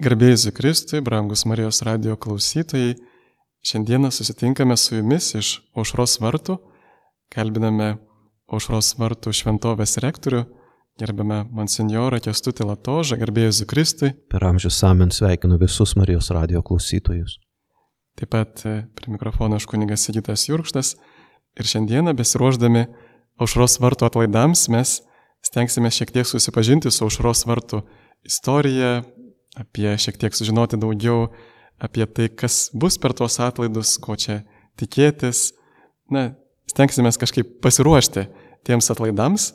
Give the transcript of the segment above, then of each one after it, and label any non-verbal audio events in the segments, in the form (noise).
Garbėjai Kristui, brangus Marijos radio klausytojai, šiandieną susitinkame su jumis iš Aušros vartų, kalbiname Aušros vartų šventovės rektorių, gerbėme monsinjorą Kestutį Latožą, garbėjai Kristui. Per amžių samen sveikinu visus Marijos radio klausytojus. Taip pat e, prie mikrofono aš kunigas Sigitas Jurkštas ir šiandieną besiruoždami Aušros vartų atlaidams mes stengsime šiek tiek susipažinti su Aušros vartų istorija, apie šiek tiek sužinoti daugiau apie tai, kas bus per tuos atlaidus, ko čia tikėtis. Na, stengsime kažkaip pasiruošti tiems atlaidams.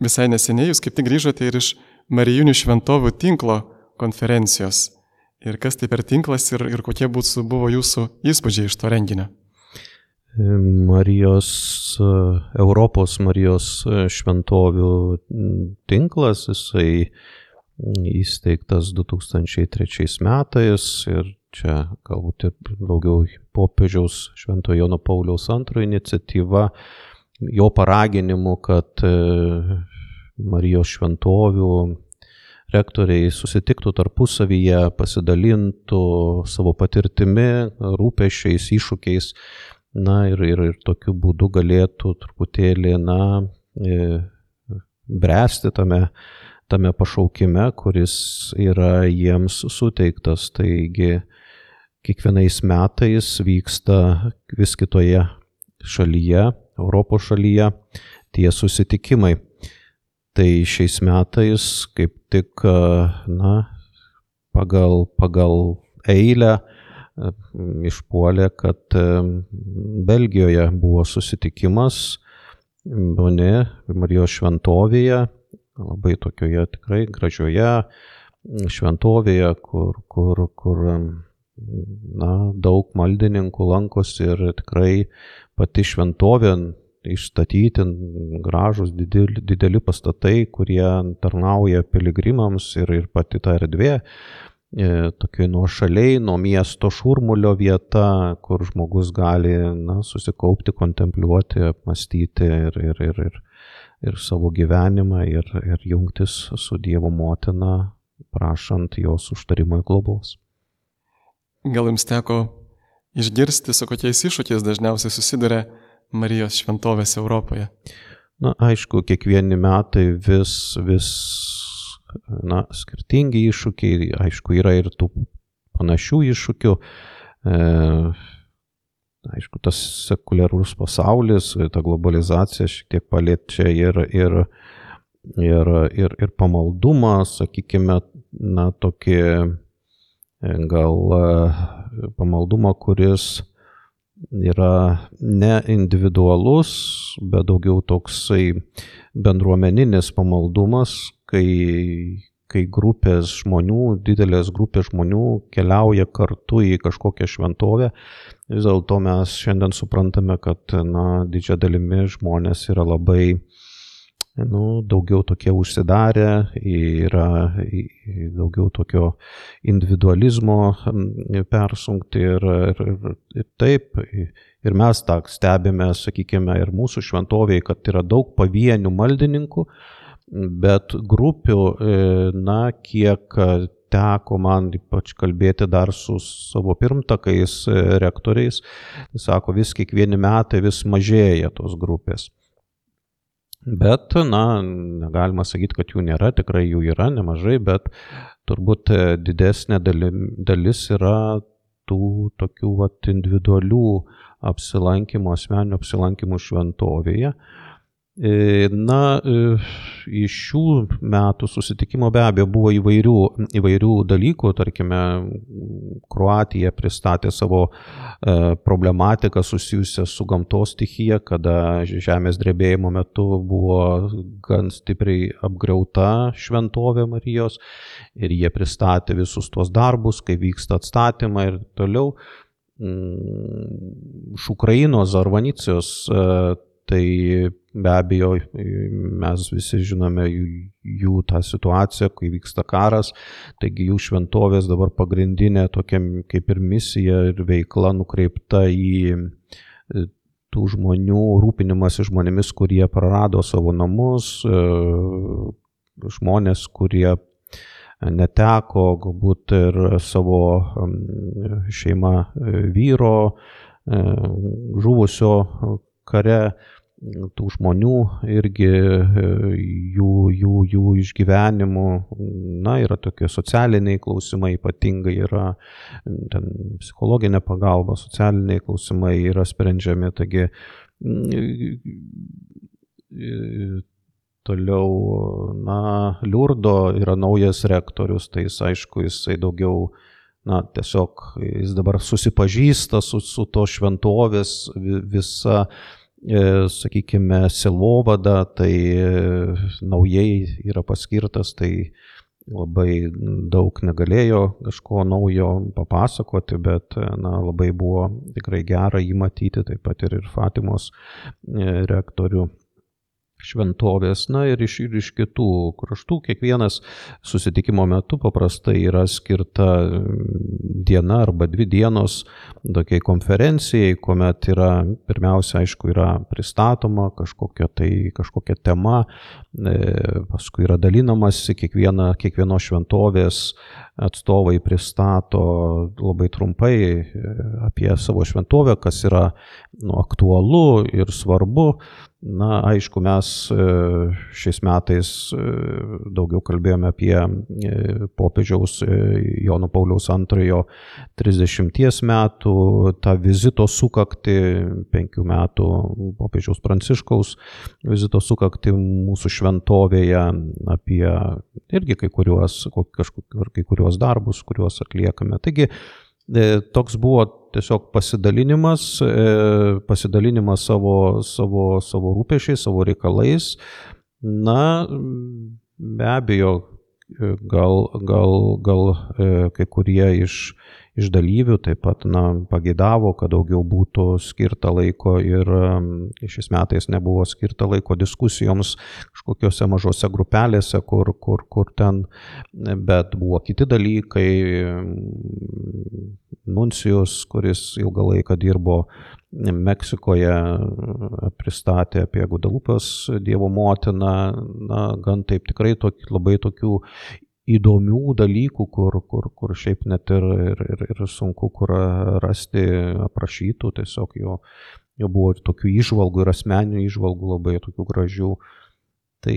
Visai neseniai jūs kaip tik grįžote ir iš Marijinių šventovių tinklo konferencijos. Ir kas tai per tinklas ir, ir kokie būtų, buvo jūsų įspūdžiai iš to renginio? Marijos, Europos Marijos šventovių tinklas, jisai įsteigtas 2003 metais ir čia galbūt ir daugiau popiežiaus Švento Jono Pauliaus antrojo iniciatyva, jo paraginimu, kad e, Marijos šventovių rektoriai susitiktų tarpusavyje, pasidalintų savo patirtimi, rūpešiais, iššūkiais, na ir, ir, ir tokiu būdu galėtų truputėlį, na, e, bręsti tame tame pašaukime, kuris yra jiems suteiktas. Taigi kiekvienais metais vyksta vis kitoje šalyje, Europos šalyje, tie susitikimai. Tai šiais metais kaip tik, na, pagal, pagal eilę išpuolė, kad Belgijoje buvo susitikimas Bone Marijos šventovėje labai tokioje tikrai gražioje šventovėje, kur, kur, kur na, daug maldininkų lankosi ir tikrai pati šventovė išstatyti gražus dideli, dideli pastatai, kurie tarnauja piligrimams ir, ir pati ta erdvė e, tokiai nuo šaliai, nuo miesto šurmulio vieta, kur žmogus gali na, susikaupti, kontempliuoti, apmastyti ir, ir, ir, ir ir savo gyvenimą ir, ir jungtis su Dievo motina, prašant jos užtarimo į globos. Gal jums teko išgirsti, su kokiais iššūkiais dažniausiai susiduria Marijos šventovės Europoje? Na, aišku, kiekvieni metai vis, vis na, skirtingi iššūkiai, aišku, yra ir tų panašių iššūkių. E, aišku, tas sekuliarus pasaulis, ta globalizacija šiek tiek paliečia ir, ir, ir, ir, ir pamaldumą, sakykime, na, tokį gal pamaldumą, kuris yra ne individualus, bet daugiau toksai bendruomeninis pamaldumas, kai, kai grupės žmonių, didelės grupės žmonių keliauja kartu į kažkokią šventovę. Vis dėlto mes šiandien suprantame, kad na, didžia dalimi žmonės yra labai nu, daugiau tokie užsidarę, yra daugiau tokio individualizmo persunkti ir, ir, ir, ir taip. Ir mes tą stebime, sakykime, ir mūsų šventovėje, kad yra daug pavienių maldininkų, bet grupių, e, na, kiek teko man ypač kalbėti dar su savo pirmtakais e, rektoriais, sako, vis kiekvieni metai vis mažėja tos grupės. Bet, na, negalima sakyti, kad jų nėra, tikrai jų yra nemažai, bet turbūt e, didesnė dalis yra tų tokių vat, individualių apsilankimų, asmeninių apsilankimų šventovėje. E, na, e, iš šių metų susitikimo be abejo buvo įvairių, įvairių dalykų, tarkime, Kroatija pristatė savo e, problematiką susijusią su gamtos stichija, kada žemės drebėjimo metu buvo gan stipriai apgriauta šventovė Marijos ir jie pristatė visus tuos darbus, kai vyksta atstatymai ir toliau. Mm, iš Ukrainos Arvanicijos tai be abejo mes visi žinome jų tą situaciją, kai vyksta karas, taigi jų šventovės dabar pagrindinė tokia kaip ir misija ir veikla nukreipta į e, tų žmonių rūpinimas žmonėmis, kurie prarado savo namus, e, žmonės, kurie neteko galbūt ir savo šeima vyro, žuvusio kare tų žmonių irgi e, jų, jų, jų išgyvenimų, na, yra tokie socialiniai klausimai, ypatingai yra ten, psichologinė pagalba, socialiniai klausimai yra sprendžiami, taigi toliau, na, Liurdo yra naujas rektorius, tai jis aišku, jisai daugiau na, tiesiog jis dabar susipažįsta su, su to šventovės visa sakykime, silovada, tai e, naujai yra paskirtas, tai labai daug negalėjo kažko naujo papasakoti, bet na, labai buvo tikrai gera jį matyti, taip pat ir, ir Fatimos e, rektorių šventovės, na ir iš, ir iš kitų kraštų. Kiekvienas susitikimo metu paprastai yra skirta mm, diena arba dvi dienos tokiai konferencijai, kuomet yra, pirmiausia, aišku, yra pristatoma kažkokia tai kažkokia tema, e, paskui yra dalinamasi kiekviena, kiekvienos šventovės atstovai pristato labai trumpai e, apie savo šventovę, kas yra nu, aktualu ir svarbu. Na, aišku, mes e, šiais metais e, daugiau kalbėjome apie popiežiaus Jono Pauliaus antrojo 30 metų, tą vizito sukakti, penkių metų popiežiaus Pranciškaus vizito sukakti mūsų šventovėje, apie irgi kai kuriuos, kažkokius, kai kuriuos tuos darbus, kuriuos atliekame. Taigi e, toks buvo tiesiog pasidalinimas, e, pasidalinimas savo, savo, savo rūpešiais, savo reikalais. Na, be abejo, gal, gal, gal e, kai kurie iš iš dalyvių taip pat na, pagėdavo, kad daugiau būtų skirta laiko ir šiais metais nebuvo skirta laiko diskusijoms kažkokiuose mažose grupelėse, kur, kur, kur ten, bet buvo kiti dalykai. Nuncijus, kuris ilgą laiką dirbo Meksikoje, pristatė apie Gudalupas Dievo motiną, na, gan taip tikrai tok, labai tokių įdomių dalykų, kur, kur, kur šiaip net ir, ir, ir, ir sunku kur rasti aprašytų, tiesiog jo, jo buvo ir tokių išvalgų ir asmeninių išvalgų labai tokių gražių. Tai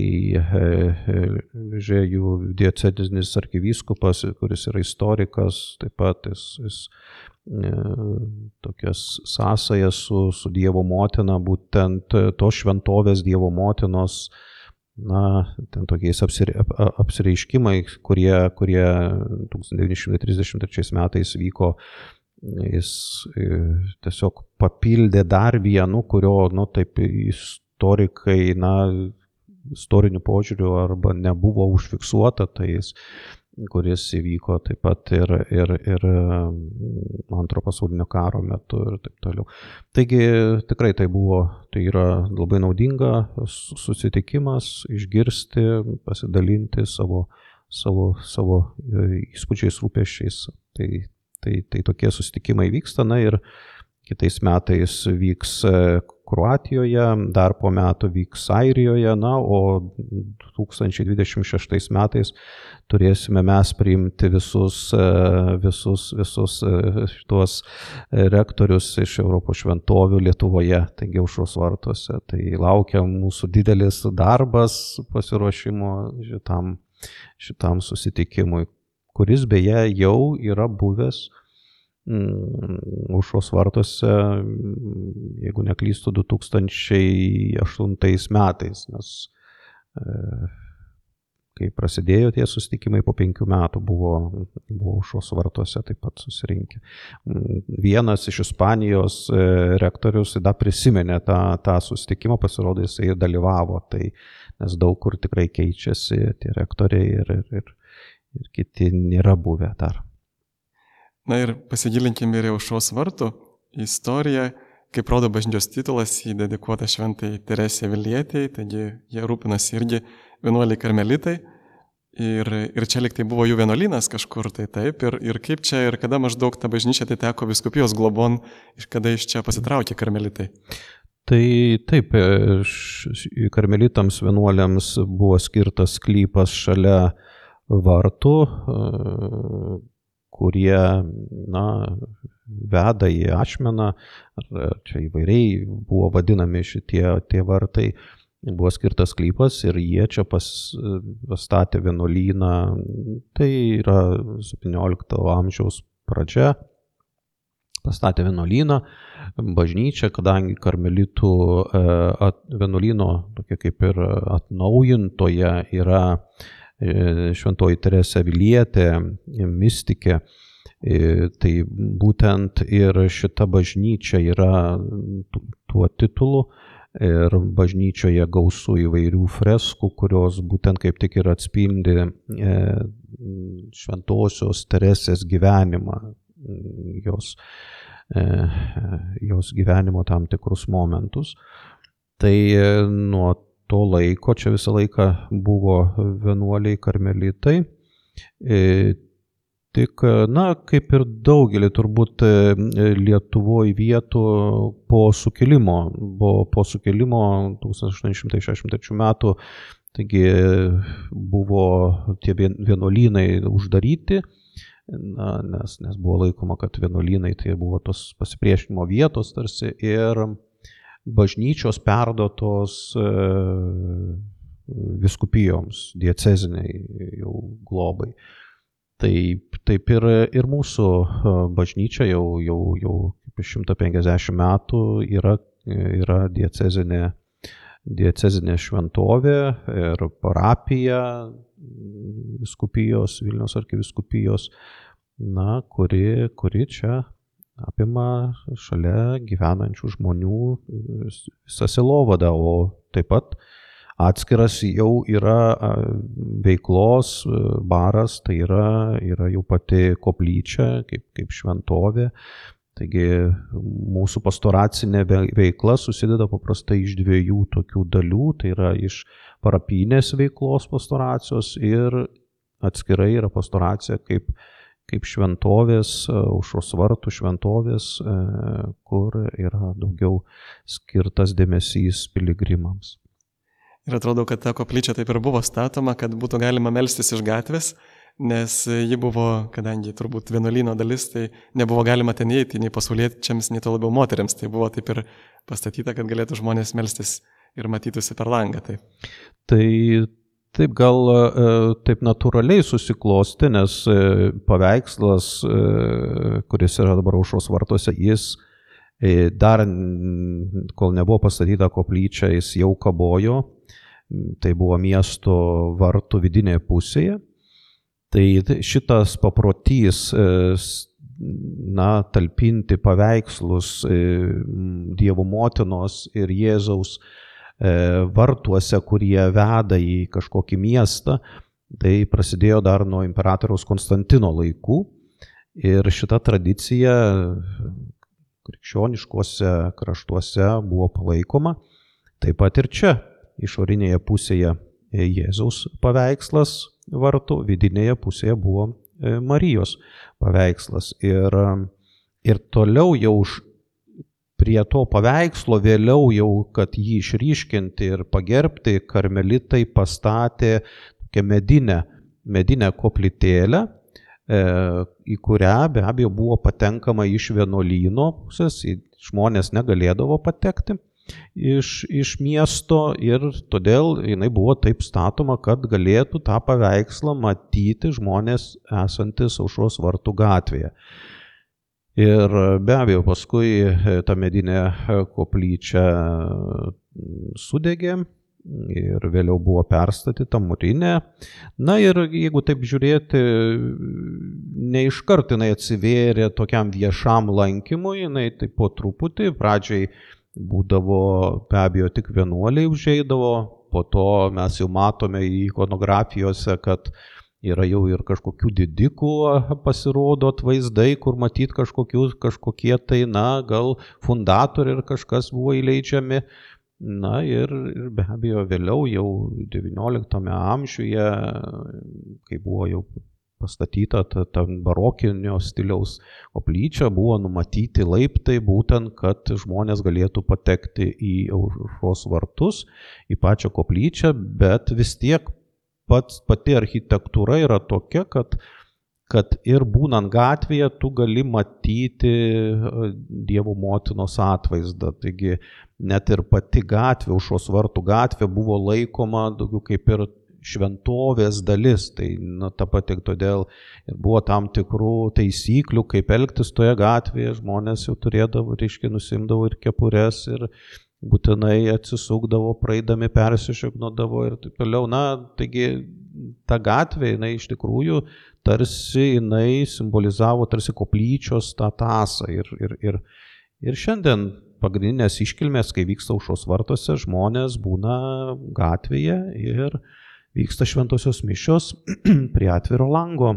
Žėjų diocedinis arkivyskupas, kuris yra istorikas, taip pat jis, jis e, tokias sąsajas su, su Dievo motina, būtent tos šventovės Dievo motinos na, ten tokiais apsireiškimai, kurie, kurie 1933 metais vyko, jis e, tiesiog papildė dar vienu, kurio, nu, taip istorikai, na, istoriniu požiūriu arba nebuvo užfiksuota, tai jis kuris įvyko taip pat ir, ir, ir mm, antro pasaulinio karo metu ir taip toliau. Taigi tikrai tai buvo, tai yra labai naudinga susitikimas, išgirsti, pasidalinti savo, savo, savo e, įspūdžiais, rūpeščiais. Tai, tai, tai tokie susitikimai vyksta, na ir kitais metais vyks e, Kroatijoje, dar po metų vyks Airijoje, na, o 2026 metais turėsime mes priimti visus, e, visus, visus e, šitos rektorius iš Europos šventovių Lietuvoje, taigi aušros vartuose. Tai laukia mūsų didelis darbas pasiruošimo šitam, šitam susitikimui, kuris beje jau yra buvęs Užos mm, vartuose, jeigu neklystu, 2008 metais, nes e, kai prasidėjo tie susitikimai po penkių metų buvo, buvo Užos vartuose taip pat susirinkę. Mm, vienas iš Ispanijos e, rektorius dar prisiminė tą, tą susitikimą, pasirodė jisai dalyvavo, tai, nes daug kur tikrai keičiasi tie rektoriai ir, ir, ir, ir kiti nėra buvę dar. Na ir pasigilinkime ir aušros vartų istoriją, kaip rodo bažnyčios titulas, jį dedikuota šventai Teresė Vilietėjai, taigi jie rūpinasi irgi vienuoliai karmelitai. Ir, ir čia liktai buvo jų vienuolynas kažkur, tai taip, ir, ir kaip čia, ir kada maždaug ta bažnyčia atiteko viskupijos globon, ir kada iš čia pasitraukė karmelitai. Tai taip, karmelitams vienuoliams buvo skirtas klypas šalia vartų, kurie, na, veda į ašmeną, ar čia įvairiai buvo vadinami šitie tie vartai, buvo skirtas klypas ir jie čia pas, pastatė vienuolyną, tai yra 17 amžiaus pradžia, pastatė vienuolyną, bažnyčią, kadangi karmelitų e, at, vienuolyno tokia kaip ir atnaujintoje yra šventoji Teresė Vilietė, mystikė, e, tai būtent ir šita bažnyčia yra tuo titulu ir bažnyčioje gausų įvairių freskų, kurios būtent kaip tik ir atspindi šventosios Teresės gyvenimą, jos E, jos gyvenimo tam tikrus momentus. Tai e, nuo to laiko čia visą laiką buvo vienuoliai karmelitai. E, tik, na, kaip ir daugelį turbūt Lietuvoje vietų po sukilimo, buvo po sukilimo 1863 metų, taigi buvo tie vienuolynai uždaryti na, nes, nes buvo laikoma, kad vienuolynai tai buvo tos pasipriešinimo vietos tarsi ir bažnyčios perdotos e, viskupijoms, dieceziniai jau globai. Taip, taip ir, ir mūsų e, bažnyčia jau, jau, jau 150 metų yra, yra diecezinė, diecezinė šventovė ir parapija viskupijos, Vilniaus arkiviskupijos, na, kuri, kuri čia apima šalia gyvenančių žmonių visą silovadą, o taip pat atskiras jau yra veiklos baras, tai yra, yra jau pati koplyčia kaip, kaip šventovė. Taigi mūsų pastoracinė veikla susideda paprastai iš dviejų tokių dalių, tai yra iš parapinės veiklos pastoracijos ir atskirai yra pastoracija kaip, kaip šventovės, užos vartų šventovės, e, kur yra daugiau skirtas dėmesys piligrimams. Ir atrodo, kad ta koplyčia taip ir buvo statoma, kad būtų galima melstis iš gatvės, nes ji buvo, kadangi turbūt vienuolyno dalis, tai nebuvo galima ten įeiti nei pasauliečiams, nei to labiau moteriams. Tai buvo taip ir pastatyta, kad galėtų žmonės melstis ir matytųsi per langą. Tai, tai taip gal e, taip natūraliai susiklosti, nes e, paveikslas, e, kuris yra dabar aušos vartuose, jis dar, kol nebuvo pastatyta koplyčia, jis jau kabojo, tai buvo miesto vartų vidinėje pusėje. Tai šitas paprotys, na, talpinti paveikslus Dievo motinos ir Jėzaus vartuose, kurie veda į kažkokį miestą. Tai prasidėjo dar nuo imperatoriaus Konstantino laikų ir šita tradicija krikščioniškose kraštuose buvo palaikoma. Taip pat ir čia, išorinėje pusėje Jėzaus paveikslas vartų, vidinėje pusėje buvo e, Marijos paveikslas. Ir, ir toliau jau už prie to paveikslo vėliau jau, kad jį išryškinti ir pagerbti, karmelitai pastatė tokią medinę, medinę koplytėlę, e, į kurią be abejo buvo patenkama iš vienuolyno pusės, žmonės negalėdavo patekti iš, iš miesto ir todėl jinai buvo taip statoma, kad galėtų tą paveikslą matyti žmonės esantis aušros vartų gatvėje. Ir be abejo, paskui e, ta medinė e, koplyčia sudegė ir vėliau buvo perstatyta mūrinė. Na ir jeigu taip žiūrėti, ne iš karto jinai atsivėrė tokiam viešam lankymui, jinai taip po truputį, pradžiai būdavo be abejo tik vienuoliai užeidavo, po to mes jau matome ikonografijose, kad yra jau ir kažkokių didikų pasirodo atvaizdai, kur matyt kažkokie tai, na, gal fundatoriai ir kažkas buvo įleidžiami. Na ir, ir be abejo vėliau jau XIX amžiuje, kai buvo jau pastatyta ta, ta barokinio stiliaus koplyčia, buvo numatyti laiptai būtent, kad žmonės galėtų patekti į aušros vartus, į pačią koplyčią, bet vis tiek pats, pati architektūra yra tokia, kad, kad ir būnant gatvėje tu gali matyti e, Dievo motinos atvaizdą. Taigi net ir pati gatvė, užos vartų gatvė buvo laikoma daugiau kaip ir šventovės dalis. Tai na, ta pati todėl buvo tam tikrų taisyklių, kaip elgtis toje gatvėje. Žmonės jau turėdavo, reiškia, nusimdavo ir kepures, ir būtinai atsisukdavo, praeidami persišaknodavo ir taip toliau. Na, taigi ta gatvė, jinai iš tikrųjų tarsi jinai simbolizavo tarsi koplyčios tą tasą. Ir, ir, ir, ir šiandien pagrindinės iškilmės, kai vyksta užos vartose, žmonės būna gatvėje ir vyksta šventosios mišios (clears throat) prie atviro lango.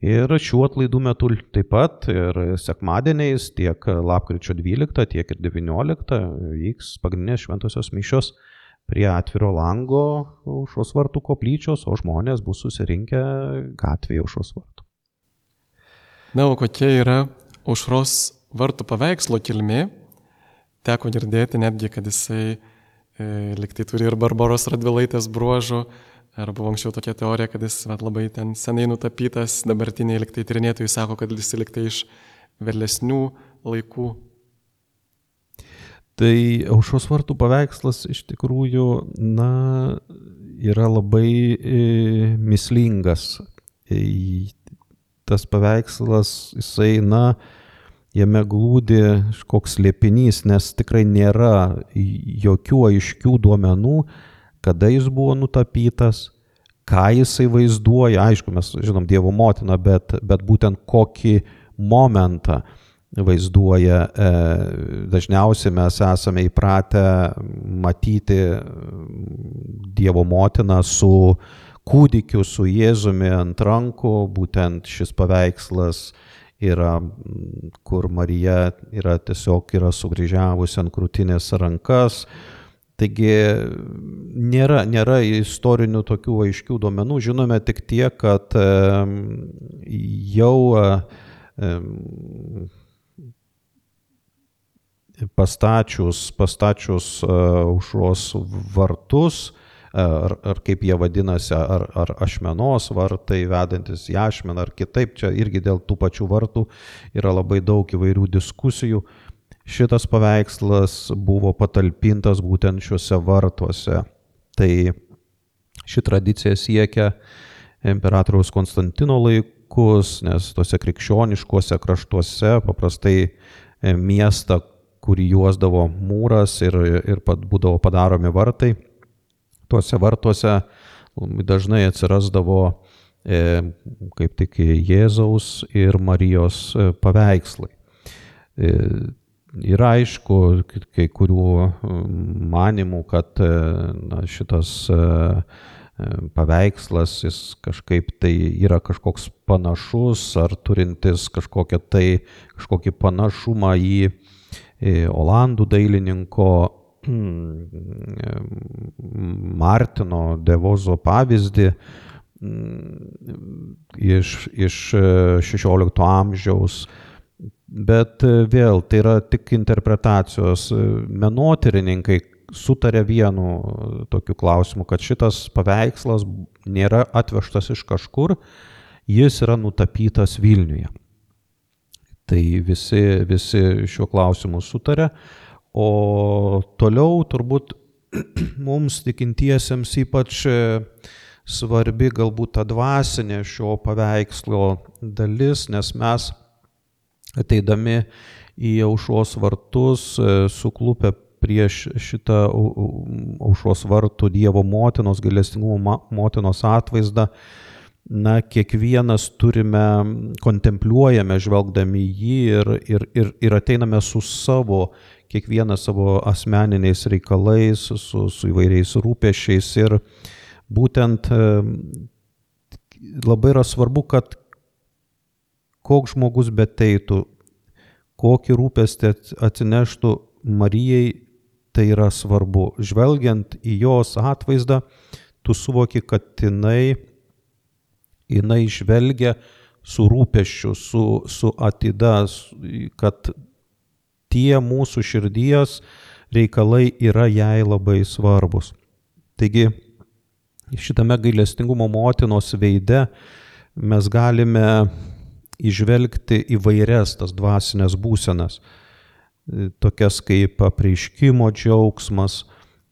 Ir šiuo atlaidų metu taip pat ir sekmadieniais tiek lapkričio 12, tiek ir 19 vyks pagrindinės šventosios mišios prie atviro lango užos vartų koplyčios, o žmonės bus susirinkę gatvėje užos vartų. Na, o kokia yra užros vartų paveikslo kilmė? Teko girdėti netgi, kad jisai e, liktai turi ir Barbaros Radvilaitės bruožų, Ar buvo anksčiau tokia teorija, kad jis vat, labai ten senai nutapytas, dabartiniai liktai tyrinėtojai sako, kad jis liktai iš vėlesnių laikų. Tai aušos vartų paveikslas iš tikrųjų, na, yra labai e, mislingas. E, tas paveikslas, jisai, na, jame glūdi koks liepinys, nes tikrai nėra jokių aiškių duomenų, kada jis buvo nutapytas, ką jisai vaizduoja, aišku, mes žinom Dievo motiną, bet, bet būtent kokį momentą vaizduoja. E, dažniausiai mes esame įpratę matyti Dievo motiną su kūdikiu, su Jėzumi ant rankų, būtent šis paveikslas yra, kur Marija yra tiesiog yra sugrįžiavusi ant krūtinės rankas, Taigi nėra, nėra istorinių tokių aiškių duomenų, žinome tik tiek, kad jau pastačius, pastačius užros vartus, ar, ar kaip jie vadinasi, ar, ar ašmenos vartai vedantis į ašmeną, ar kitaip, čia irgi dėl tų pačių vartų yra labai daug įvairių diskusijų šitas paveikslas buvo patalpintas būtent šiuose vartuose. Tai ši tradicija siekia imperatoriaus Konstantino laikus, nes tuose krikščioniškuose kraštuose paprastai e, miestą, kurį juosdavo mūras ir, ir būdavo padaromi vartai, tuose vartuose dažnai atsirasdavo e, kaip tik Jėzaus ir Marijos e, paveikslai. Yra aišku, kai kurių manimų, kad na, šitas paveikslas, jis kažkaip tai yra kažkoks panašus ar turintis kažkokią tai, kažkokį panašumą į, Olandų dailininko Martino Devozo pavyzdį iš, iš 16 amžiaus Bet e, vėl tai yra tik interpretacijos. E, menotyrininkai sutarė vienu e, tokiu klausimu, kad šitas paveikslas nėra atvežtas iš kažkur, jis yra nutapytas Vilniuje. Tai visi, visi šiuo klausimu sutarė. O toliau turbūt (clears throat) mums tikintiesiems ypač svarbi galbūt ta dvasinė šio paveikslo dalis, nes mes ateidami į aušos vartus, e, suklupę prieš šitą aušos vartų Dievo motinos, gailestingumo motinos atvaizdą, na, kiekvienas turime, kontempliuojame, žvelgdami jį ir, ir, ir, ir ateiname su savo, kiekvieną savo asmeniniais reikalais, su, su įvairiais rūpešiais. Ir būtent e, labai yra svarbu, kad koks žmogus beteitų, kokį rūpestį atsineštų Marijai, tai yra svarbu. Žvelgiant į jos atvaizdą, tu suvoki, kad jinai, jinai žvelgia su rūpeščiu, su, su atida, kad tie mūsų širdies reikalai yra jai labai svarbus. Taigi, šitame gailestingumo motinos veide mes galime išvelgti įvairias tas dvasinės būsenas, tokias kaip apreiškimo džiaugsmas,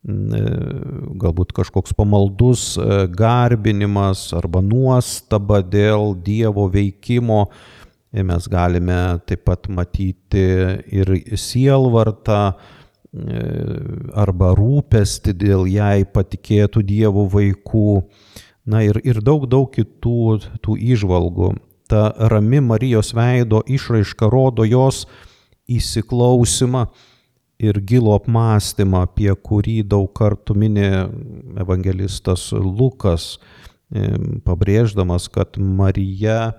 galbūt kažkoks pamaldus garbinimas arba nuostaba dėl Dievo veikimo. Mes galime taip pat matyti ir sielvartą arba rūpesti dėl jai patikėtų Dievo vaikų. Na ir, ir daug, daug kitų tų išvalgų. Ta rami Marijos veido išraiška rodo jos įsiklausimą ir gilų apmąstymą, apie kurį daug kartų minė evangelistas Lukas, pabrėždamas, kad Marija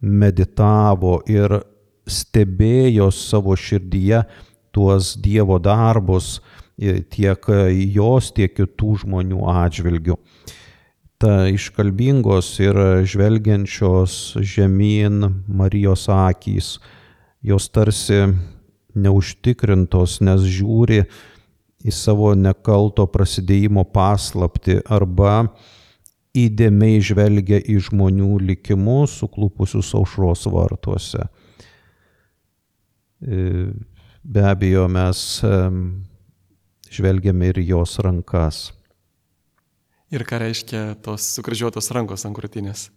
meditavo ir stebėjo savo širdyje tuos Dievo darbus tiek jos, tiek kitų žmonių atžvilgių. Ta iškalbingos ir žvelgiančios žemyn Marijos akys, jos tarsi neužtikrintos, nes žiūri į savo nekalto prasidėjimo paslapti arba įdėmiai žvelgia į žmonių likimus suklupusius aušros vartuose. E, be abejo, mes žvelgiame ir jos rankas. Ir ką reiškia tos sukryžiuotos rankos ant krūtinės?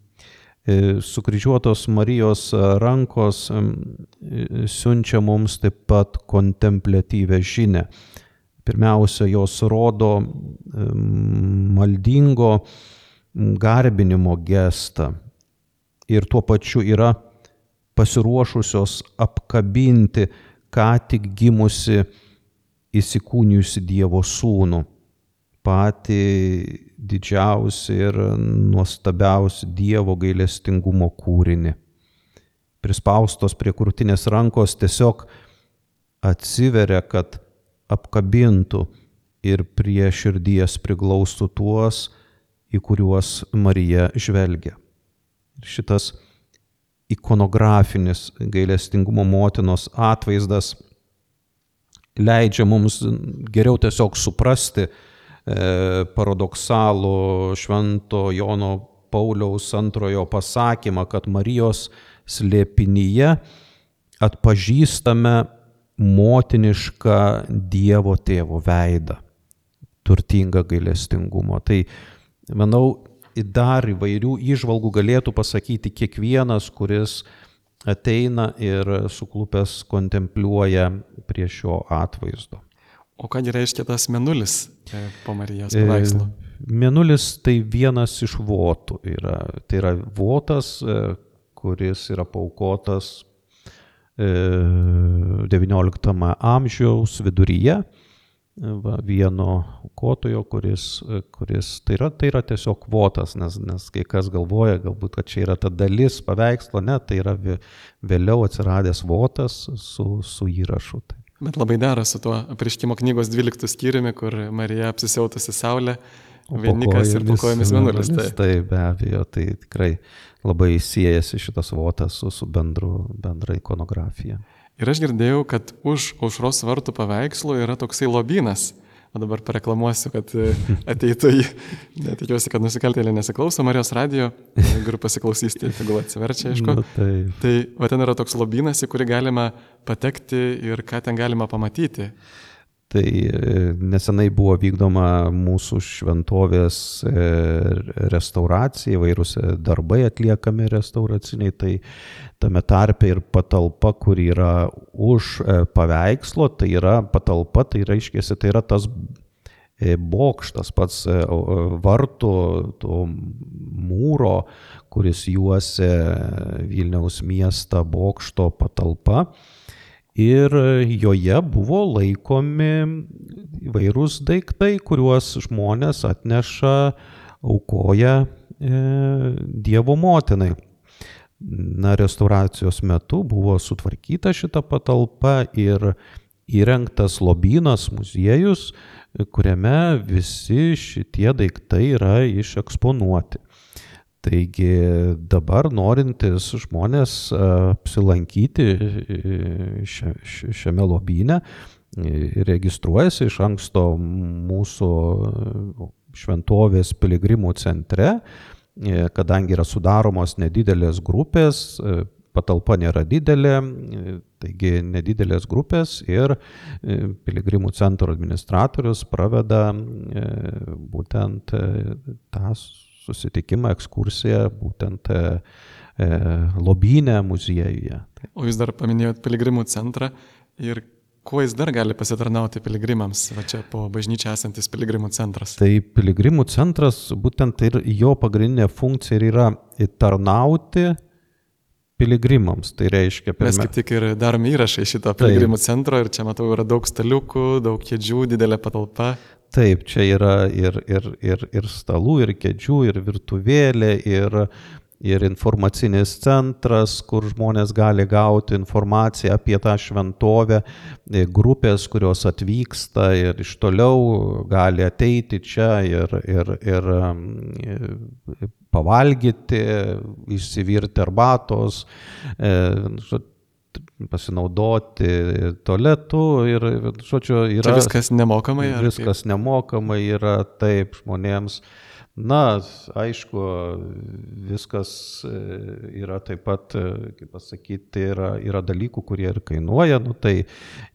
E, sukryžiuotos Marijos rankos e, siunčia mums taip pat kontemplatyvę žinę. Pirmiausia, jos rodo maldingo garbinimo gestą ir tuo pačiu yra pasiruošusios apkabinti ką tik gimusi įsikūnijusi Dievo sūnų patį didžiausią ir nuostabiausią Dievo gailestingumo kūrinį. Prispaustos prie krūtinės rankos tiesiog atsiveria, kad apkabintų ir prie širdies priglaustų tuos, į kuriuos Marija žvelgia. Šitas ikonografinis gailestingumo motinos atvaizdas leidžia mums geriau tiesiog suprasti, paradoksalų Švento Jono Pauliaus antrojo pasakymą, kad Marijos slėpinyje atpažįstame motinišką Dievo tėvo veidą, turtingą gailestingumo. Tai manau, dar įvairių išvalgų galėtų pasakyti kiekvienas, kuris ateina ir suklupęs kontempliuoja prie šio atvaizdo. O ką reiškia tas menulis e, po Marijos paveikslo? Menulis tai vienas iš votų. Yra, tai yra votas, e, kuris yra paukotas XIX e, amžiaus viduryje va, vieno kotojo, kuris, kuris tai, yra, tai yra tiesiog votas, nes, nes kai kas galvoja, galbūt, kad čia yra ta dalis paveikslo, ne, tai yra vėliau atsiradęs votas su, su įrašu. Tai Bet labai dera su tuo apriškimo knygos 12 skyriumi, kur Marija apsisiautusi saulė, vienikas ir po kojomis mėnulis. Tai. tai be abejo, tai tikrai labai siejasi šitas votas su, su bendru, bendra ikonografija. Ir aš girdėjau, kad už aušros vartų paveikslų yra toksai lobynas O dabar pareklamuosiu, kad e, (laughs) ateitų į, netikiuosi, kad nusikaltėlė nesiklauso Marijos radio, jeigu pasiklausys, tai tegul atsiverčia, aišku. Nu, tai tai va ten yra toks lobynas, į kurį galima patekti ir ką ten galima pamatyti. Tai e, nesenai buvo vykdoma mūsų šventovės e, restauracija, įvairūs e, darbai atliekami restauraciniai, tai tame tarpe ir patalpa, kur yra už paveikslo, tai yra patalpa, tai reiškia, tai yra tas bokštas, pats vartų, to mūro, kuris juose Vilniaus miestą bokšto patalpa ir joje buvo laikomi įvairūs daiktai, kuriuos žmonės atneša, aukoja e, Dievo motinai. Na, restauracijos metu buvo sutvarkyta šita patalpa ir įrengtas lobynas, muziejus, kuriame visi šitie daiktai yra išeksponuoti. Taigi dabar norintis žmonės apsilankyti šiame lobyne, registruojasi iš anksto mūsų šventovės piligrimų centre, e, kadangi yra sudaromos nedidelės grupės, e, patalpa nėra didelė, taigi nedidelės grupės ir piligrimų centro administratorius praveda būtent tą susitikimą, ekskursiją, būtent lobynę muziejuje. O jūs dar paminėjot piligrimų centrą ir Kuo jis dar gali pasitarnauti piligrimams, va čia po bažnyčia esantis piligrimų centras? Tai piligrimų centras, būtent ir jo pagrindinė funkcija yra tarnauti piligrimams. Tai reiškia, pirmia... Mes kaip tik ir darome įrašą iš šito piligrimų Taip. centro ir čia matau yra daug staliukų, daug kėdžių, didelė patalpa. Taip, čia yra ir, ir, ir, ir stalų, ir kėdžių, ir virtuvėlė, ir ir informacinis centras, kur žmonės gali gauti informaciją apie tą šventovę, e, grupės, kurios atvyksta ir iš toliau gali ateiti čia ir, ir, ir e, pavalgyti, išsivirti arbatos, e, pasinaudoti tualetu ir, žodžiu, yra. Čia viskas nemokamai? Viskas nemokamai yra taip žmonėms. Na, aišku, viskas e, yra taip pat, e, kaip pasakyti, tai yra, yra dalykų, kurie ir kainuoja, nu, tai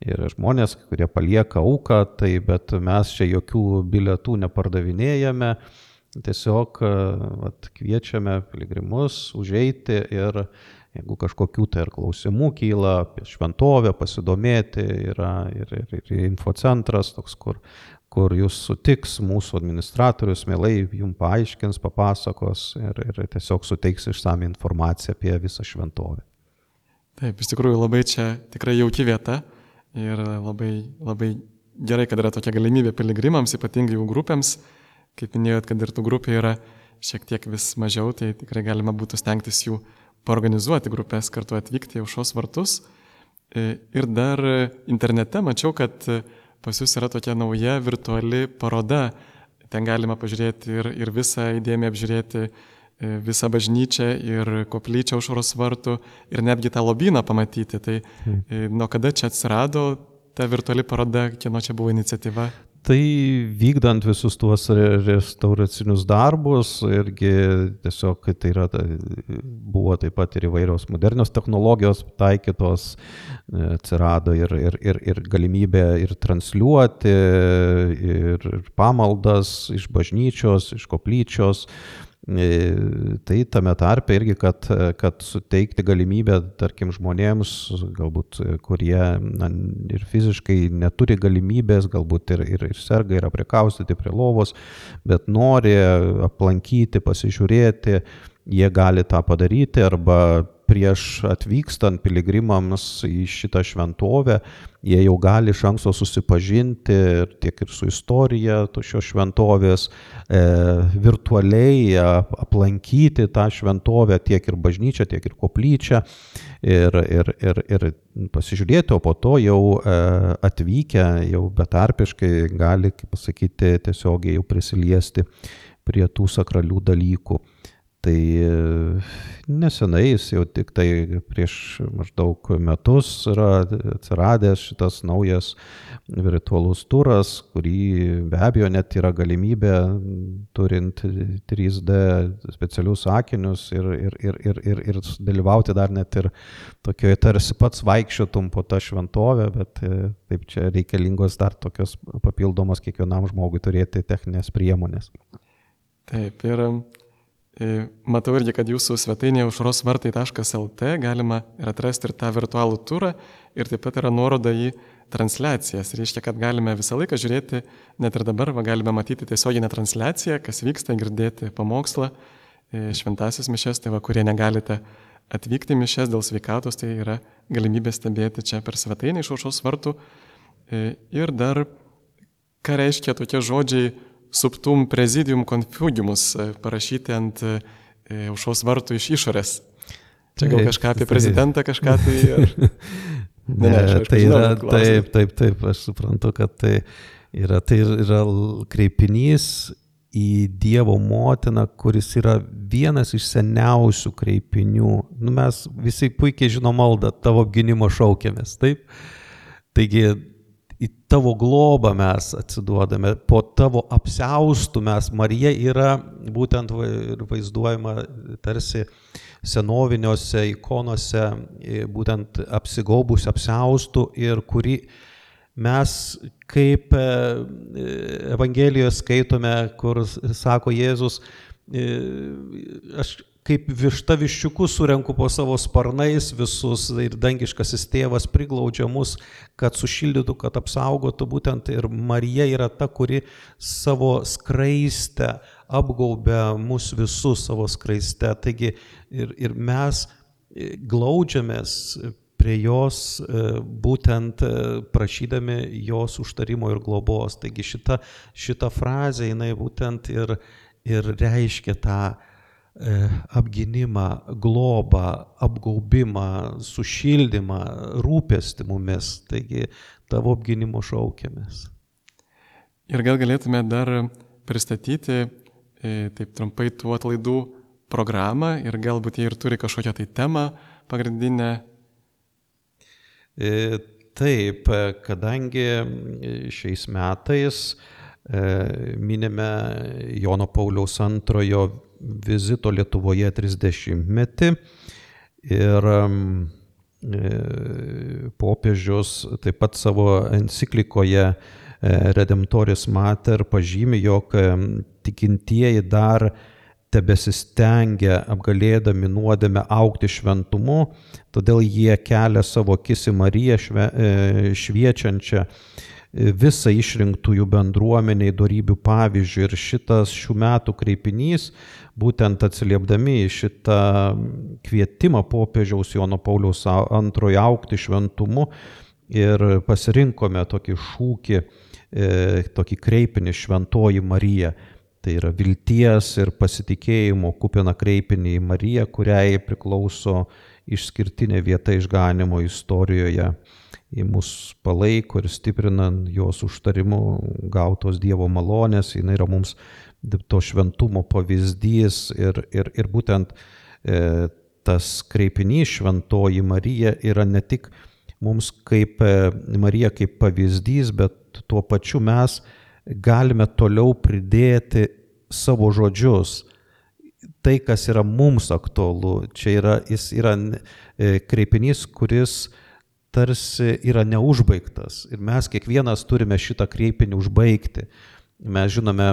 yra žmonės, kurie palieka auką, tai bet mes čia jokių bilietų nepardavinėjame, tiesiog e, vat, kviečiame piligrimus užeiti ir jeigu kažkokių tai ar klausimų kyla apie šventovę, pasidomėti, yra ir, ir, ir infocentras toks, kur kur jūs sutiks mūsų administratorius, mielai jums paaiškins, papasakos ir, ir tiesiog suteiks išsame informaciją apie visą šventovę. Taip, iš tikrųjų labai čia tikrai jauki vieta ir labai, labai gerai, kad yra tokia galimybė piligrimams, ypatingai jų grupėms. Kaip minėjot, kad ir tų grupių yra šiek tiek vis mažiau, tai tikrai galima būtų stengtis jų paorganizuoti grupės, kartu atvykti į aušos vartus. Ir dar internete mačiau, kad pas jūs yra tokia nauja virtuali paroda. Ten galima pažiūrėti ir, ir visą įdėmį apžiūrėti e, visą bažnyčią ir koplyčią užoros vartų ir netgi tą lobyną pamatyti. Tai hmm. nuo kada čia atsirado ta virtuali paroda, kieno čia buvo iniciatyva? Tai vykdant visus tuos restauracinius darbus irgi tiesiog tai yra, buvo taip pat ir įvairios modernios technologijos taikytos, atsirado ir, ir, ir, ir galimybė ir transliuoti, ir pamaldas iš bažnyčios, iš koplyčios. E, tai tame tarpe irgi, kad, kad suteikti galimybę, tarkim, žmonėms, galbūt, kurie na, ir fiziškai neturi galimybės, galbūt ir, ir, ir serga, yra prikaustyti prie lovos, bet nori aplankyti, pasižiūrėti, jie gali tą padaryti arba prieš atvykstant piligrimams į šitą šventovę, jie jau gali iš anksto susipažinti tiek ir su istorija šios šventovės, e, virtualiai aplankyti tą šventovę tiek ir bažnyčią, tiek ir koplyčią ir, ir, ir, ir pasižiūrėti, o po to jau e, atvykę, jau betarpiškai gali, kaip pasakyti, tiesiogiai jau prisiliesti prie tų sakralių dalykų. Tai e, nesenai jis jau tik tai prieš maždaug metus yra atsiradęs šitas naujas virtualus turas, kurį be abejo net yra galimybė turint 3D specialius akinius ir, ir, ir, ir, ir, ir dalyvauti dar net ir tokioje tarsi pats vaikščiotum po tą šventovę, bet e, taip čia reikalingos dar tokios papildomos kiekvienam žmogui turėti techninės priemonės. Taip, ir matau irgi, kad jūsų svetainėje užrosvartai.lt galima ir atrasti ir tą virtualų turą ir taip pat yra nuoroda į transliacijas. Reiškia, kad galime visą laiką žiūrėti, net ir dabar va, galime matyti tiesioginę transliaciją, kas vyksta, girdėti pamokslą, e, šventasis mišes, tai va, kurie negalite atvykti mišes dėl sveikatos, tai yra galimybė stebėti čia per svetainę iš aušos vartų. E, ir dar, ką reiškia tokie žodžiai subtum prezidium confugimus e, parašyti ant e, aušos vartų iš išorės. Čia gal kažką apie prezidentą, kažką tai. (laughs) Ar... Ne, ne, aš, tai yra, taip, taip, taip, aš suprantu, kad tai yra, tai yra kreipinys į Dievo motiną, kuris yra vienas iš seniausių kreipinių. Nu, mes visi puikiai žinom maldą, tavo apginimo šaukėmės, taip? Taigi į tavo globą mes atsiduodame, po tavo apseustų mes, Marija yra būtent vaizduojama tarsi senoviniuose ikonose, būtent apsigaubus apseustų ir kuri mes kaip e, Evangelijoje skaitome, kur sako Jėzus, e, aš kaip višta viščiukus surenku po savo sparnais visus ir dangiškasis tėvas priglaudžia mus, kad sušildytų, kad apsaugotų. Būtent ir Marija yra ta, kuri savo skraistę apgaubia mus visus savo skraiste. Taigi ir, ir mes glaudžiamės prie jos būtent prašydami jos užtarimo ir globos. Taigi šita, šita frazė, jinai būtent ir, ir reiškia tą E, apginimą, globą, apgaubimą, sušildymą, rūpestį mumis. Taigi tavo apginimo šaukiamės. Ir gal galėtume dar pristatyti e, taip trumpai tų atlaidų programą ir galbūt jie ir turi kažkokią tai temą pagrindinę. E, taip, kadangi šiais metais minime Jono Pauliaus antrojo vizito Lietuvoje 30-metį ir e, popiežius taip pat savo enciklikoje e, Redemptoris Mater pažymi, jog e, tikintieji dar tebesistengia apgalėdami nuodėmę aukti šventumu, todėl jie kelia savo akis į Mariją šve, šviečiančią visą išrinktųjų bendruomeniai darybių pavyzdžių. Ir šitas šių metų kreipinys, būtent atsiliepdami į šitą kvietimą popiežiaus Jono Pauliaus antrojo aukti šventumu ir pasirinkome tokį šūkį, e, tokį kreipinį šventoji Marija. Tai yra vilties ir pasitikėjimo kupina kreipinį į Mariją, kuriai priklauso išskirtinė vieta išganimo istorijoje į mus palaiko ir stiprina jos užtarimu gautos Dievo malonės, jinai yra mums to šventumo pavyzdys ir, ir, ir būtent e, tas kreipinys šventoji Marija yra ne tik mums kaip e, Marija kaip pavyzdys, bet tuo pačiu mes galime toliau pridėti savo žodžius. Tai, kas yra mums aktualu, čia yra, jis yra e, kreipinys, kuris tarsi yra neužbaigtas ir mes kiekvienas turime šitą kreipinį užbaigti. Mes žinome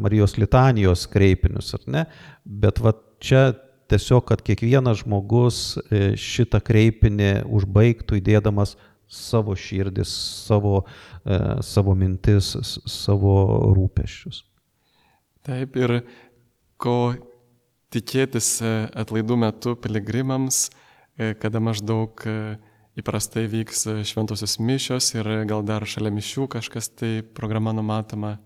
Marijos litanijos kreipinius, ar ne? Bet va čia tiesiog, kad kiekvienas žmogus e, šitą kreipinį užbaigtų įdėdamas savo širdis, savo, e, savo mintis, savo rūpeščius. Taip ir ko tikėtis e, atlaidų metu piligrimams, kada maždaug įprastai vyks šventosios mišios ir gal dar šalia mišių kažkas tai programa numatoma.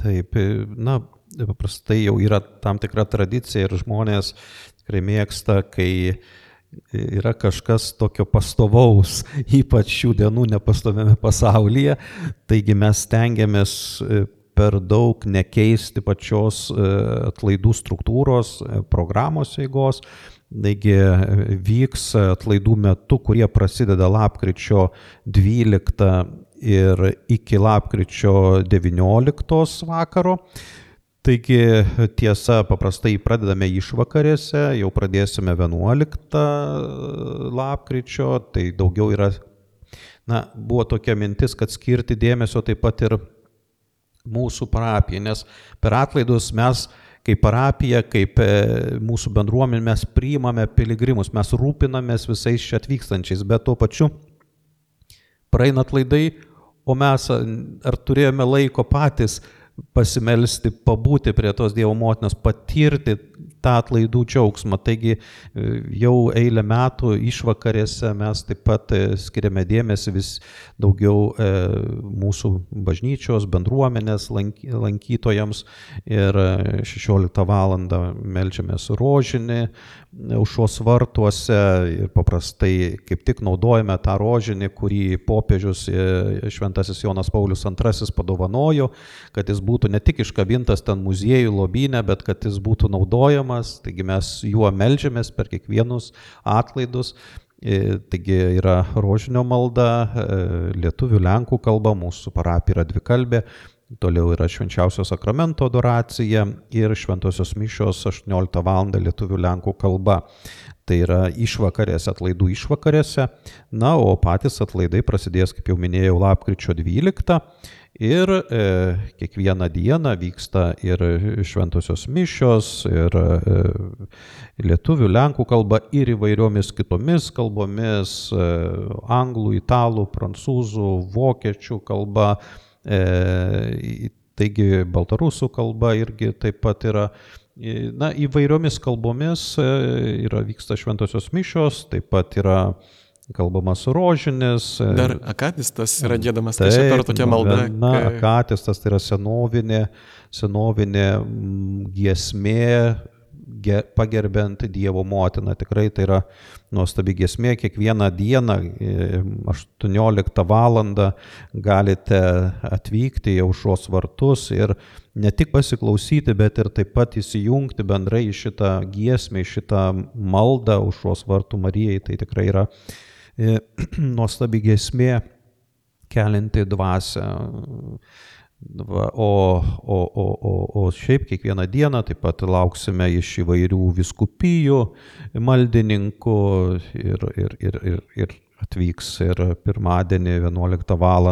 Taip, na, paprastai jau yra tam tikra tradicija ir žmonės tikrai mėgsta, kai yra kažkas tokio pastovaus, (laughs) ypač šių dienų nepastoviame pasaulyje. Taigi mes stengiamės e, per daug nekeisti pačios e, atlaidų struktūros, e, programos eigos, Taigi vyks atlaidų metu, kurie prasideda lapkričio 12 ir iki lapkričio 19 vakaro. Taigi tiesa, paprastai pradedame išvakarėse, jau pradėsime 11 lapkričio, tai daugiau yra, na, buvo tokia mintis, kad skirti dėmesio taip pat ir mūsų parapijai, nes per atlaidus mes kaip parapija, kaip e, mūsų bendruomenė mes priimame piligrimus, mes rūpinamės visais čia atvykstančiais, bet tuo pačiu praeina atlaidai, o mes ar turėjome laiko patys pasimelsti, pabūti prie tos Dievo motinos, patirti tą atlaidų džiaugsmą. Taigi e, jau eilę metų išvakarėse mes taip pat e, skiriame dėmesį vis daugiau e, mūsų bažnyčios, bendruomenės lankytojams ir 16 val. melžiamės rožinį aušos vartuose ir paprastai kaip tik naudojame tą rožinį, kurį popiežius Šventasis Jonas Paulius II padovanojo, kad jis būtų ne tik iškabintas ten muziejų lobynė, bet kad jis būtų naudojamas aukojamas, taigi mes juo melžiamės per kiekvienus atlaidus. E, taigi yra rožinio malda, lietuvių, lenkų kalba, mūsų parapija yra dvikalbė, toliau yra švenčiausio sakramento adoracija ir šventosios mišios 18 val. lietuvių, lenkų kalba. Tai yra išvakarėse, atlaidų išvakarėse. Na, o patys atlaidai prasidės, kaip jau minėjau, lapkričio 12 Ir e, kiekvieną dieną vyksta ir šventosios mišios, ir e, lietuvių, lenkų kalba, ir įvairiomis kitomis kalbomis e, - anglų, italų, prancūzų, vokiečių kalba. E, taigi baltarusų kalba irgi taip pat yra. Na, įvairiomis kalbomis e, yra vyksta šventosios mišios, taip pat yra kalbamas rožinis. E, Dar akatistas yra gėdamas, tai čia per tokia malda. Na, kai... akatistas tai yra senovinė, senovinė giesmė, ge, pagerbent Dievo motiną. Tikrai tai yra nuostabi giesmė. Kiekvieną dieną 18 val. galite atvykti į aušros vartus ir ne tik pasiklausyti, bet ir taip pat įsijungti bendrai į šitą giesmę, į šitą maldą aušros vartų Marijai. Tai tikrai yra E, (clears throat) nuostabi gesmė kelinti dvasę. Va, o, o, o, o, o šiaip kiekvieną dieną taip pat lauksime iš įvairių viskupijų maldininkų ir, ir, ir, ir, ir atvyks ir pirmadienį 11 val.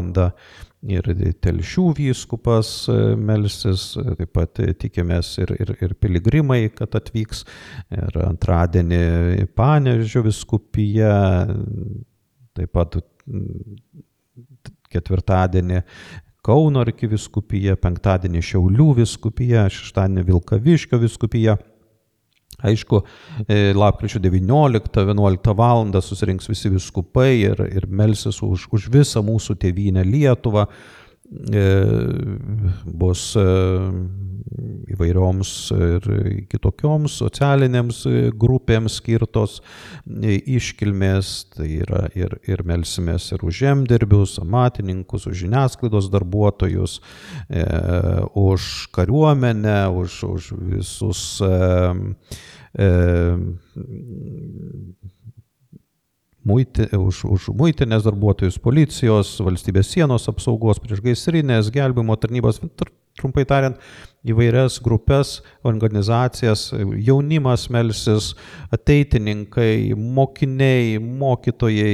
Ir telšių vyskupas melsis, taip pat tikimės ir, ir, ir piligrimai, kad atvyks, ir antradienį Panežio viskupija, taip pat ketvirtadienį Kauno arkiviskupija, penktadienį Šiaulių viskupija, šeštadienį Vilkaviškio viskupija. Aišku, e, lapkričio 19-11 val. susirinks visi viskupai ir, ir melsis už, už visą mūsų tėvynę Lietuvą. E, bus e, įvairioms ir kitokioms socialinėms grupėms skirtos iškilmės, tai yra ir, ir melsimės ir už žemdirbius, amatininkus, už žiniasklaidos darbuotojus, e, už kariuomenę, už, už visus e, e, muiti, už, už muitinės darbuotojus, policijos, valstybės sienos apsaugos, priešgaisrinės, gelbimo tarnybos, trumpai tariant, įvairias grupės, organizacijas, jaunimas melsis, ateitininkai, mokiniai, mokytojai,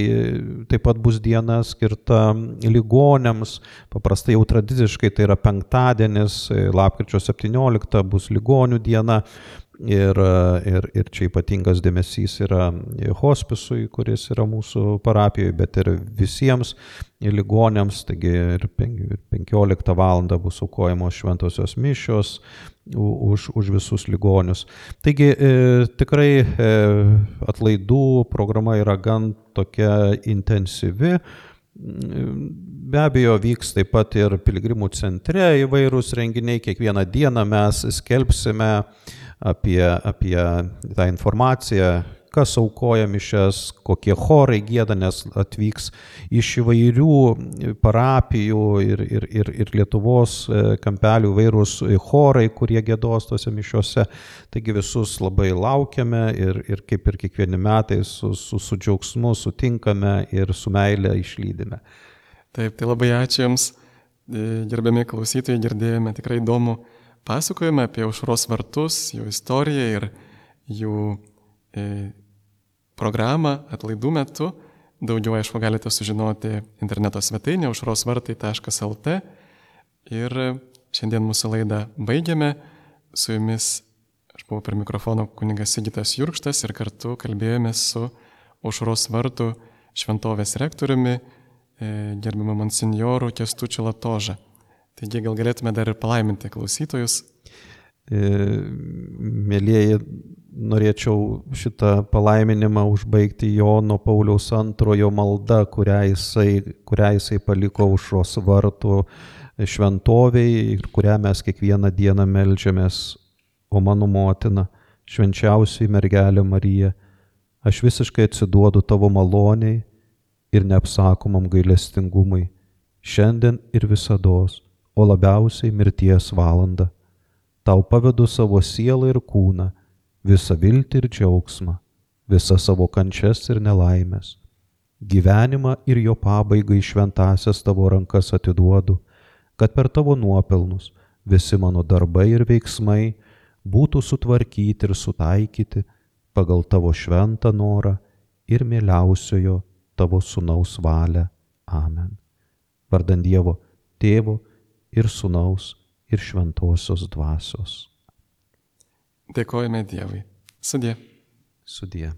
taip pat bus diena skirta ligonėms, paprastai jau tradiciškai tai yra penktadienis, lapkričio 17 bus ligonių diena, Ir, ir, ir čia ypatingas dėmesys yra hospisui, kuris yra mūsų parapijoje, bet ir visiems ligonėms, taigi ir 15 val. bus aukojamos šventosios mišios už, už visus ligonius. Taigi e, tikrai e, atlaidų programa yra gan tokia intensyvi. Be abejo, vyks taip pat ir piligrimų centre įvairūs renginiai. Kiekvieną dieną mes skelbsime uh, apie, apie tą informaciją, kas aukoja mišes, kokie chorai gėda, nes atvyks iš įvairių parapijų ir, ir, ir, ir Lietuvos e, kampelių vairūs chorai, kurie gėdos tose mišiuose. Taigi visus labai laukiame ir, ir kaip ir kiekvieni metai su, su, su džiaugsmu sutinkame ir su meilė išlydime. Taip, tai labai ačiū Jums, e, gerbiami klausytojai, girdėjome tikrai įdomų pasakojame apie aušros vartus, jų istoriją ir jų e, programą atlaidų metu. Daugiau, aišku, galite sužinoti interneto svetainė aušrosvartai.lt. Ir šiandien mūsų laidą baigiame. Su jumis aš buvau prie mikrofono kuningas Sigitas Jurkštas ir kartu kalbėjome su aušros vartų šventovės rektoriumi, e, gerbiamu monsinjoru Kestučiu Latožą. Taigi gal galėtume dar ir palaiminti klausytojus. E, mėlyjeji, norėčiau šitą palaiminimą užbaigti Jono Pauliaus antrojo malda, kurią jisai, kurią jisai paliko už šios vartų šventoviai ir kurią mes kiekvieną dieną melžiamės. O mano motina, švenčiausiai mergelė Marija, aš visiškai atsiduodu tavo maloniai ir neapsakomam gailestingumui, šiandien ir visados o labiausiai mirties valandą. Tau pavedu savo sielą ir kūną, visą viltį ir džiaugsmą, visą savo kančias ir nelaimės. Gyvenimą ir jo pabaigą į šventasias tavo rankas atiduodu, kad per tavo nuopelnus visi mano darbai ir veiksmai būtų sutvarkyti ir sutaikyti pagal tavo šventą norą ir mieliausiojo tavo sunaus valią. Amen. Vardant Dievo tėvo ir sunaus ir šventosios dvasios. Dėkojame Dievui. Sudė. Sudie.